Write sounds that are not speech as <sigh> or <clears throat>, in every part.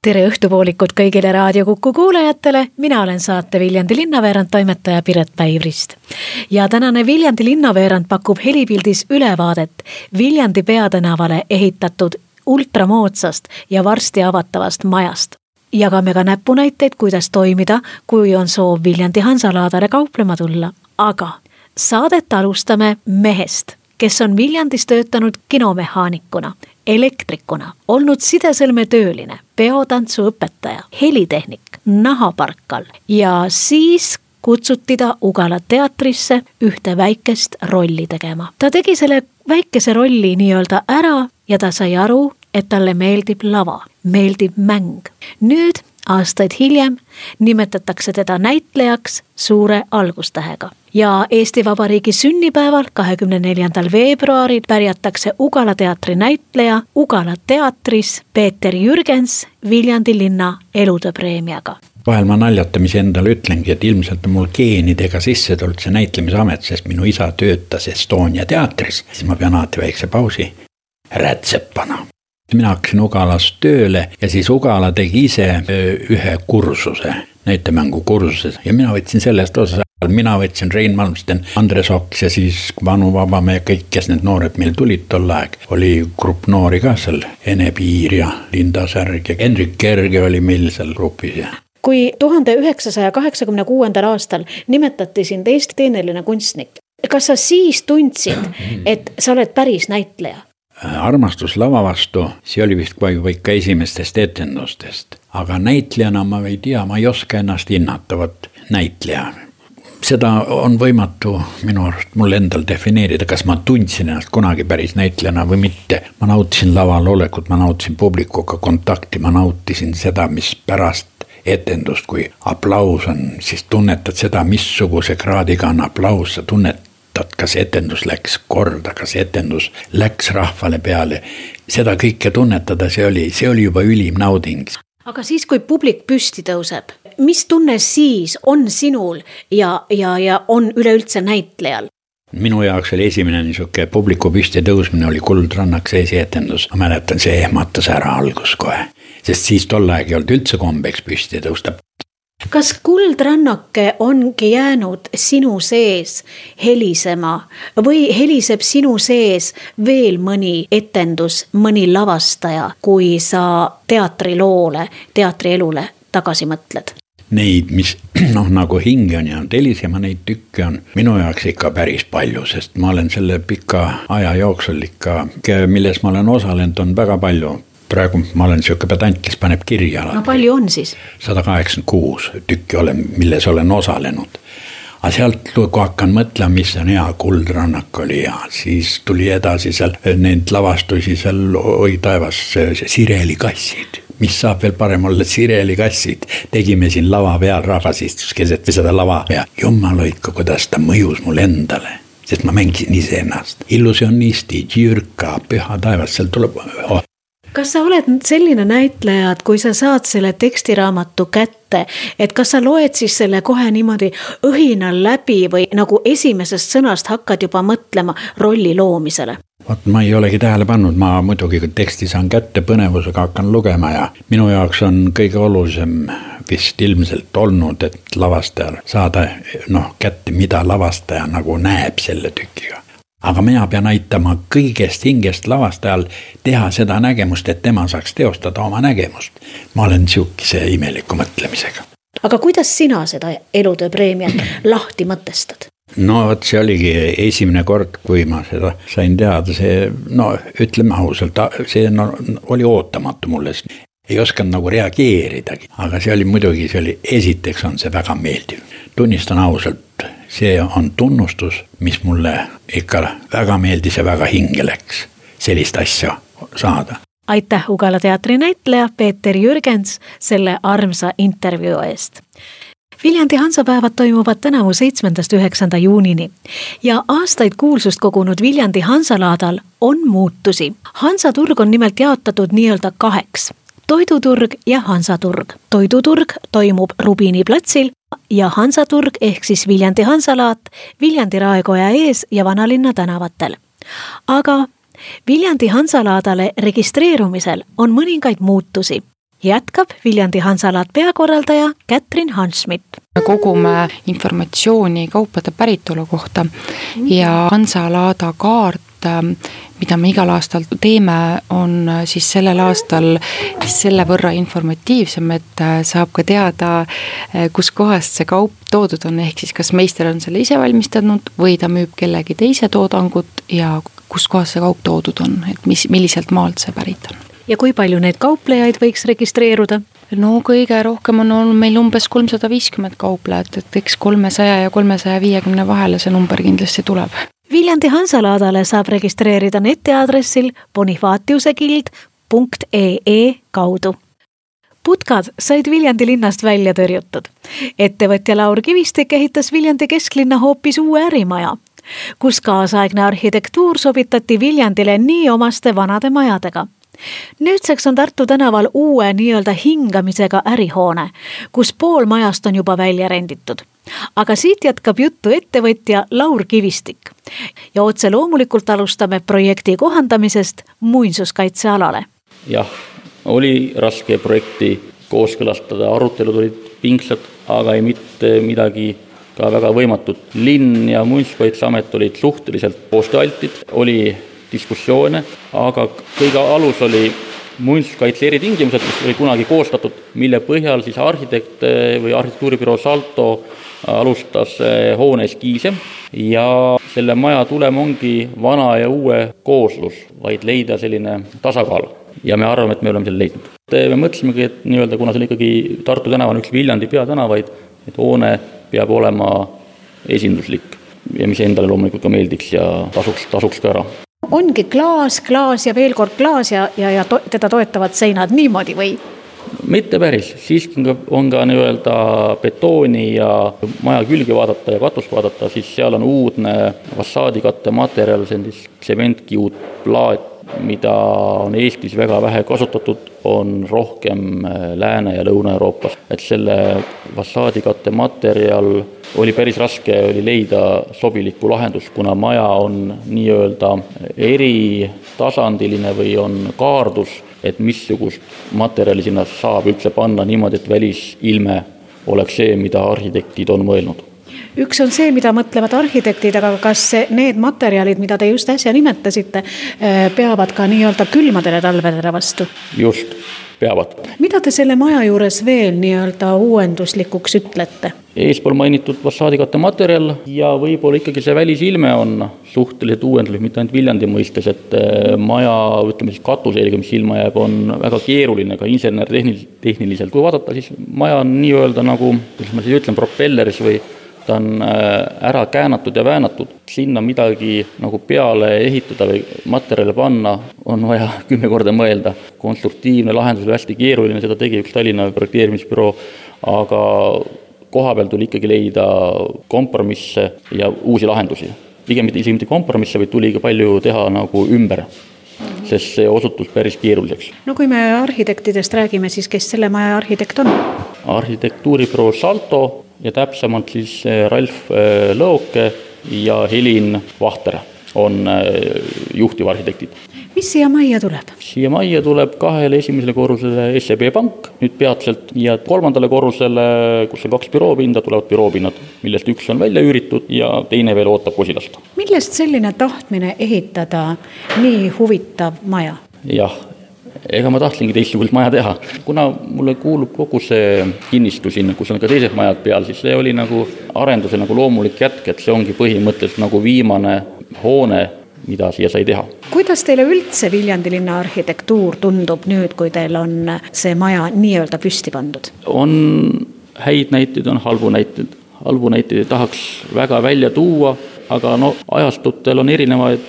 tere õhtupoolikut kõigile Raadio Kuku kuulajatele, mina olen saate Viljandi linnaveerand toimetaja Piret Päivrist. ja tänane Viljandi linnaveerand pakub helipildis ülevaadet Viljandi peatänavale ehitatud ultramoodsast ja varsti avatavast majast. jagame ka näpunäiteid, kuidas toimida, kui on soov Viljandi Hansalaadale kauplema tulla, aga saadet alustame mehest kes on Viljandis töötanud kinomehaanikuna, elektrikuna, olnud sidesõlmetööline, peotantsuõpetaja, helitehnik, nahaparkal ja siis kutsuti ta Ugala teatrisse ühte väikest rolli tegema. ta tegi selle väikese rolli nii-öelda ära ja ta sai aru, et talle meeldib lava, meeldib mäng. nüüd aastaid hiljem nimetatakse teda näitlejaks suure algustähega. Ja Eesti Vabariigi sünnipäeval, kahekümne neljandal veebruaril pärjatakse Ugala teatri näitleja Ugala teatris Peeter Jürgens Viljandi linna elutööpreemiaga vahel ma naljatamisi endale ütlengi, et ilmselt on mul geenidega sisse tulnud see näitlemisamet, sest minu isa töötas Estonia teatris, siis ma pean alati väikse pausi rätsepana. Mina hakkasin Ugalas tööle ja siis Ugala tegi ise ühe kursuse, näitemängukursuse ja mina võtsin sellest osa. Mina võtsin Rein Malmsten, Andres Oks ja siis Vanu Vabamäe, kõik, kes need noored meil tulid tol aeg, oli grupp noori ka seal, Ene Piir ja Linda Särg ja Hendrik Kerge oli meil seal grupis ja kui tuhande üheksasaja kaheksakümne kuuendal aastal nimetati sind Eesti teeneline kunstnik, kas sa siis tundsid, et sa oled päris näitleja? armastus lava vastu, see oli vist kogu ikka esimestest etendustest. aga näitlejana ma ei tea, ma ei oska ennast hinnata, vot näitleja. Seda on võimatu minu arust mul endal defineerida, kas ma tundsin ennast kunagi päris näitlejana või mitte. ma nautisin laval olekut, ma nautisin publikuga kontakti, ma nautisin seda, mis pärast etendust, kui aplaus on, siis tunnetad seda, missuguse kraadiga on aplaus, sa tunned vaatad, kas etendus läks korda, kas etendus läks rahvale peale. seda kõike tunnetada, see oli, see oli juba ülim nauding. Aga siis, kui publik püsti tõuseb, mis tunne siis on sinul ja, ja, ja on üleüldse näitlejal? minu jaoks oli esimene niisugune publiku püsti tõusmine oli Kuldrannaks esietendus, ma mäletan, see ehmatas ära algus kohe. sest siis tol ajal ei olnud üldse kombeks püsti tõusta, kas kuldrannake ongi jäänud sinu sees helisema või heliseb sinu sees veel mõni etendus, mõni lavastaja, kui sa teatriloole, teatrielule tagasi mõtled? Neid, mis <clears throat> noh, nagu hinge on jäänud helisema, neid tükke on minu jaoks ikka päris palju, sest ma olen selle pika aja jooksul ikka, milles ma olen osalenud, on väga palju praegu ma olen sihuke pedant, kes paneb kirja alati. no palju on siis? sada kaheksakümmend kuus tükki olen, milles olen osalenud. aga sealt, kui hakkan mõtlema, mis on hea, Kuldrannak oli hea, siis tuli edasi seal neid lavastusi seal, oi taevas, Sireli kassid mis saab veel parem olla, Sireli kassid. tegime siin lava peal, rahvas istus keset seda lava ja jumal hoidku, kuidas ta mõjus mulle endale sest ma mängisin iseennast. illusionisti, Džirka, püha taevas, seal tuleb oh, kas sa oled selline näitleja, et kui sa saad selle tekstiraamatu kätte, et kas sa loed siis selle kohe niimoodi õhinal läbi või nagu esimesest sõnast hakkad juba mõtlema rolli loomisele? vot ma ei olegi tähele pannud, ma muidugi teksti saan kätte, põnevusega hakkan lugema ja minu jaoks on kõige olulisem vist ilmselt olnud, et lavastajal saada noh kätte, mida lavastaja nagu näeb selle tükiga aga mina pean aitama kõigest hingest lavastajal teha seda nägemust, et tema saaks teostada oma nägemust. ma olen sihukese imeliku mõtlemisega. aga kuidas sina seda elutööpreemiat lahti mõtestad? no vot, see oligi esimene kord, kui ma seda sain teada, see no ütleme ausalt, see no, oli ootamatu mulle ei osanud nagu reageeridagi, aga see oli muidugi, see oli, esiteks on see väga meeldiv. tunnistan ausalt, see on tunnustus, mis mulle ikka väga meeldis ja väga hinge läks, sellist asja saada. aitäh Ugala teatri näitleja Peeter Jürgens selle armsa intervjuu eest Viljandi Hansapäevad toimuvad tänavu seitsmendast üheksanda juunini ja aastaid kuulsust kogunud Viljandi Hansalaadal on muutusi. hansaturg on nimelt jaotatud nii-öelda kaheks, toiduturg ja hansaturg. toiduturg toimub Rubini platsil ja hansaturg ehk siis Viljandi Hansalaat Viljandi raekoja ees ja Vanalinna tänavatel. aga Viljandi Hansalaadale registreerumisel on mõningaid muutusi jätkab Viljandi Hansalaat peakorraldaja Kätrin Hanschmidt. kogume informatsiooni kaupade päritolu kohta ja Hansalaada kaart mida me igal aastal teeme, on siis sellel aastal selle võrra informatiivsem, et saab ka teada, kuskohast see kaup toodud on, ehk siis kas meister on selle ise valmistanud või ta müüb kellegi teise toodangut ja kuskohast see kaup toodud on, et mis, milliselt maalt see pärit on ja kui palju neid kauplejaid võiks registreeruda? no kõige rohkem on olnud meil umbes kolmsada viiskümmend kauplejat, et eks kolmesaja ja kolmesaja viiekümne vahele see number kindlasti tuleb. Viljandi Hansalaadale saab registreerida netiaadressil bonifaatiusegild.ee kaudu putkad said Viljandi linnast välja tõrjutud. ettevõtja Laur Kivistik ehitas Viljandi kesklinna hoopis uue ärimaja, kus kaasaegne arhitektuur sobitati Viljandile nii omaste vanade majadega nüüdseks on Tartu tänaval uue nii-öelda hingamisega ärihoone, kus pool majast on juba välja renditud. aga siit jätkab juttu ettevõtja Laur Kivistik. ja otse loomulikult alustame projekti kohandamisest muinsuskaitsealale. jah, oli raske projekti kooskõlastada, arutelud olid pingsad, aga ei mitte midagi ka väga võimatut. linn ja Muinsuskaitseamet olid suhteliselt koostööaltid, oli diskussioone, aga kõige alus oli muinsuskaitse eritingimused, mis oli kunagi koostatud, mille põhjal siis arhitekt eh, või arhitektuuribüroo Salto alustas eh, hoone eskiise ja selle maja tulem ongi vana ja uue kooslus, vaid leida selline tasakaal. ja me arvame, et me oleme selle leidnud. me mõtlesimegi, et nii-öelda, kuna see on ikkagi, Tartu tänav on üks Viljandi peatänavaid, et hoone peab olema esinduslik ja mis endale loomulikult ka meeldiks ja tasuks, tasuks ka ära ongi klaas, klaas ja veel kord klaas ja, ja, ja to, teda toetavad seinad niimoodi või? mitte päris, siiski on ka, on ka nii-öelda betooni ja maja külge vaadata ja katust vaadata, siis seal on uudne fassaadikatte materjal, see on siis tsementkiudplaat, mida on Eestis väga vähe kasutatud, on rohkem äh, Lääne- ja Lõuna-Euroopas. et selle fassaadikatte materjal oli päris raske, oli leida sobilikku lahendust, kuna maja on nii-öelda eritasandiline või on kaardus, et missugust materjali sinna saab üldse panna niimoodi, et välisilme oleks see, mida arhitektid on mõelnud üks on see, mida mõtlevad arhitektid, aga kas need materjalid, mida te just äsja nimetasite, eh, peavad ka nii-öelda külmadele talvedele vastu? just, peavad. mida te selle maja juures veel nii-öelda uuenduslikuks ütlete? eespool mainitud fassaadikatte materjal ja võib-olla ikkagi see välisilme on suhteliselt uuenduslik, mitte ainult Viljandi mõistes, et eh, maja, ütleme siis katuselga, mis silma jääb, on väga keeruline ka insener-tehniliselt. kui vaadata, siis maja on nii-öelda nagu, kuidas ma siis ütlen, propelleris või ta on äh, ära käänatud ja väänatud, sinna midagi nagu peale ehitada või materjale panna, on vaja <laughs> kümme korda mõelda. konstruktiivne lahendus oli hästi keeruline, seda tegi üks Tallinna projekteerimisbüroo, aga koha peal tuli ikkagi leida kompromisse ja uusi lahendusi. pigem mitte isegi mitte kompromisse, vaid tuli ka palju teha nagu ümber sest see osutus päris keeruliseks. no kui me arhitektidest räägime, siis kes selle maja arhitekt on? arhitektuuribüroo Salto ja täpsemalt siis eh, Ralf eh, Lõoke ja Helin Vahter on eh, juhtivarhitektid. mis siia majja tuleb? siia majja tuleb kahele esimesele korrusele SEB Pank nüüd peatselt ja kolmandale korrusele, kus on kaks büroopinda, tulevad büroopinnad, millest üks on välja üüritud ja teine veel ootab posilast. millest selline tahtmine ehitada nii huvitav maja? jah, ega ma tahtsingi teistsugust maja teha. kuna mulle kuulub kogu see kinnistu sinna, kus on ka teised majad peal, siis see oli nagu arenduse nagu loomulik jätk, et see ongi põhimõtteliselt nagu viimane hoone, mida siia sai teha. kuidas teile üldse Viljandi linna arhitektuur tundub nüüd, kui teil on see maja nii-öelda püsti pandud? on häid näiteid, on halbu näiteid. halbu näiteid ei tahaks väga välja tuua, aga no ajastutel on erinevaid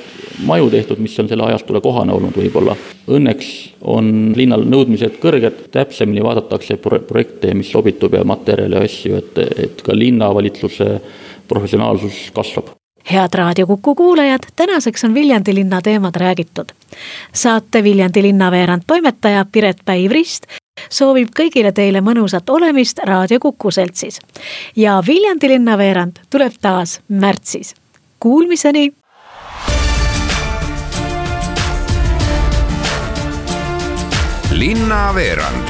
maju tehtud, mis on selle ajastule kohane olnud võib-olla. Õnneks on linnal nõudmised kõrged, täpsemini vaadatakse projekte, mis sobitub ja materjale ja asju, et, et ka linnavalitsuse professionaalsus kasvab head Raadio Kuku kuulajad, tänaseks on Viljandi linna teemad räägitud. saate Viljandi linnaveerand toimetaja Piret Päiv-Rist soovib kõigile teile mõnusat olemist Raadio Kuku seltsis. ja Viljandi linnaveerand tuleb taas märtsis. Kuulmiseni. linnaveerand,